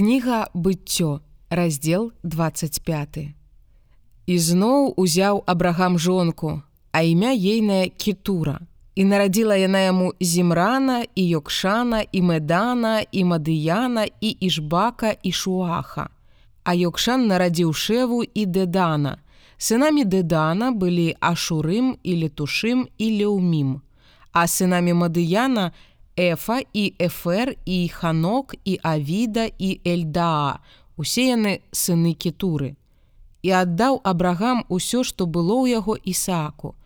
Кніга быццё, раздзел 25. Ізноў узяў абрагам жонку, а імя ейная кітура. І нарадзіла яна яму зімрана і Йокшана і медана і мадыяна і ішбака і шуаха. А Йокшан нарадзіў шэву і дэдана. Сынамі дэдана былі ашурым і летушым і леўмім. А сынамі мадыяна, Эфа і Эфер і Ханок і Авіда і Эльдаа, усе яны сыны кітуры. І аддаў абрагам усё, што было ў яго Ісааку.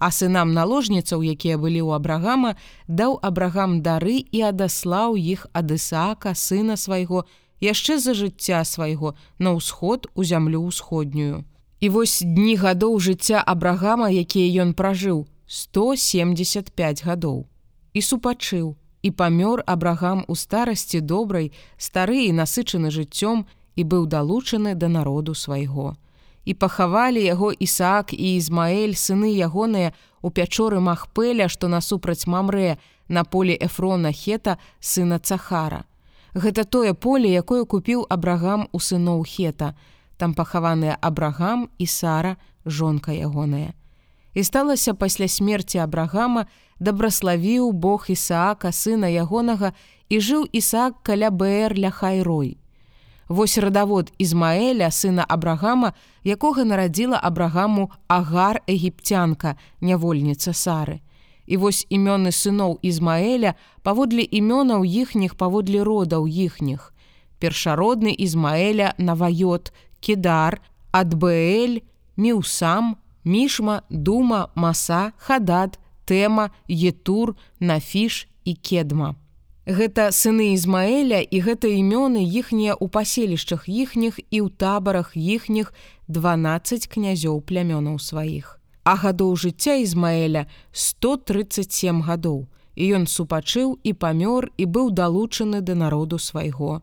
А сынам наложніцаў, якія былі ў абрагама, даў абрагам дары і адаслаў іх ад Ісаака сына свайго, яшчэ за жыцця свайго на ўсход у зямлю ўсходнюю. І вось дні гадоў жыцця абрагама, якія ён пражыў 175 гадоў і супачыў і памёр абрагам у старасці добрай стары і насычаны жыццём і быў далучаны да народу свайго. І пахавалі яго ісаак і ізмаэль сыны ягоныя у пячоры махпэля што насупраць мамрэ на поле эфрона хета сына цахара. Гэта тое поле якое купіў абрагам у сыноў хета. Там пахаваныя абрагам і сара жонка ягоная. І сталася пасля смерти абрагама дабраславіў Бог Ісаака сына ягонага і жыў Ісаак каля Бр ля хайрой. Вось радавод Ізмаэля сына абрагама, якога нарадзіла абрагаму агар егіпцянка, нявольніца сары. І вось імёны сыноў Ізмаэля паводле імёнаў іхніх паводле родаў іхніх. Першародны Ізмаэля наваёт, кідар, адбэль, міўсам, мішма, дума, маса, хадад, тэма, етур, нафіш і кедма. Гэта сыны Ізмаэля і гэта імёны іхнія ў паселішчах іхніх і ў табарах іхніх 12 князёў плямёнаў сваіх. А гадоў жыцця Ізмаэля 137 гадоў. І ён супачыў і памёр і быў далучаны да народу свайго.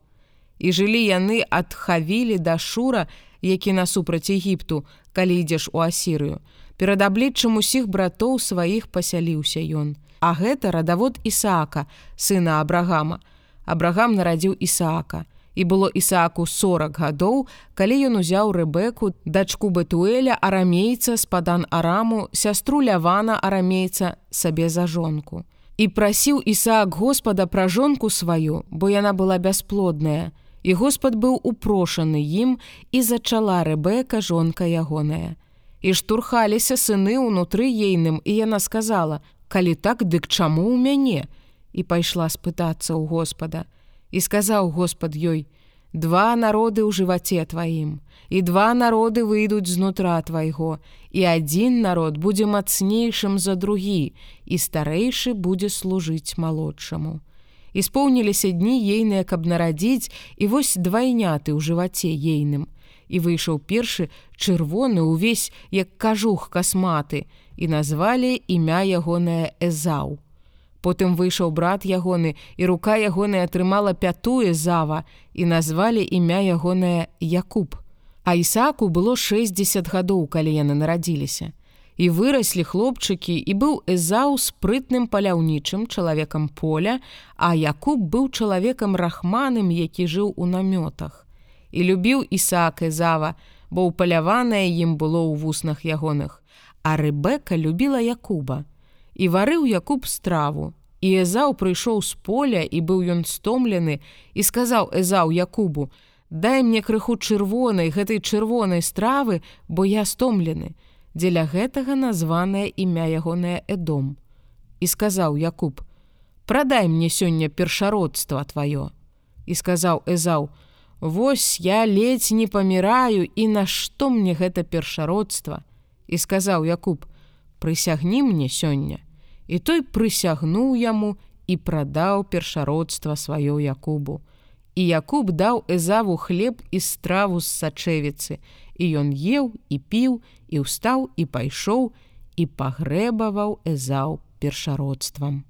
І жылі яны ад хавілі да шура, які насупраць Егіпту, калі ідзеш у асірыю. Перад абліччам усіх братоў сваіх пасяліўся ён. А гэта радавод Ісаака, сына Абрагама. Абрагам нарадзіў Ісаака. І было Ісааку 40 гадоў, калі ён узяў рэбеку, дачку Бетуэля арамейца спадан араму, сястру лявана арамейца сабе за жонку. І прасіў Ісаак Господа пра жонку сваю, бо яна была бясплодная. І Господ быў упрошаны ім і зачала рэбека жонка ягоная. І штурхаліся сыны ўнутры ейным і яна сказала: калі так дык чаму ў мяне? І пайшла спытацца ў Господа. І сказаў Господ ёй: два народы ў жываце тваім і два народы выйдуць знутра твайго і адзін народ будзе мацнейшым за другі і старэйшы будзе служыць малодшаму. Іспоўніліся дні ейныя, каб нарадзіць і вось двайняты ў жываце ейным і выйшаў першы чырвоны ўвесь як кажух касматы і назвалі імя ягонае эзаў. Потым выйшаў брат ягоны і рука ягоная атрымала пятуе зава і назвалі імя ягонае Якуб. А Ісаку было 60 гадоў, калі яны нарадзіліся. І выраслі хлопчыкі і быў эзаў спрытным паляўнічым чалавекам поля, а Якуб быў чалавекам рахманым, які жыў у намётах і любіў Ісаак Эзава, бо ўпаляванае ім было ў вуснах ягоных. А Рэбека любіла Якуба. І варыў Якуб страву. І Эзаў прыйшоў з поля і быў ён стомлены і сказаў Эзаў Якубу: « Дай мне крыху чырвонай гэтай чырвонай стравы, бо я стомлены. Дзеля гэтага названае імя ягонае Эдом. І сказаў Якуб: « Прадай мне сёння першародства тваё. І сказаў Эзаў: « Вось я ледзь не паміраю і нашто мне гэта першародства і сказаў Якуб: прысягні мне сёння і той прысягнуў яму і прадаў першародства сваё Якубу. І Якуб даў эзаву хлеб і страву з сачэвіцы і ён еў і піў і ўстаў і пайшоў і пагрэбаваў эзаў першародствам.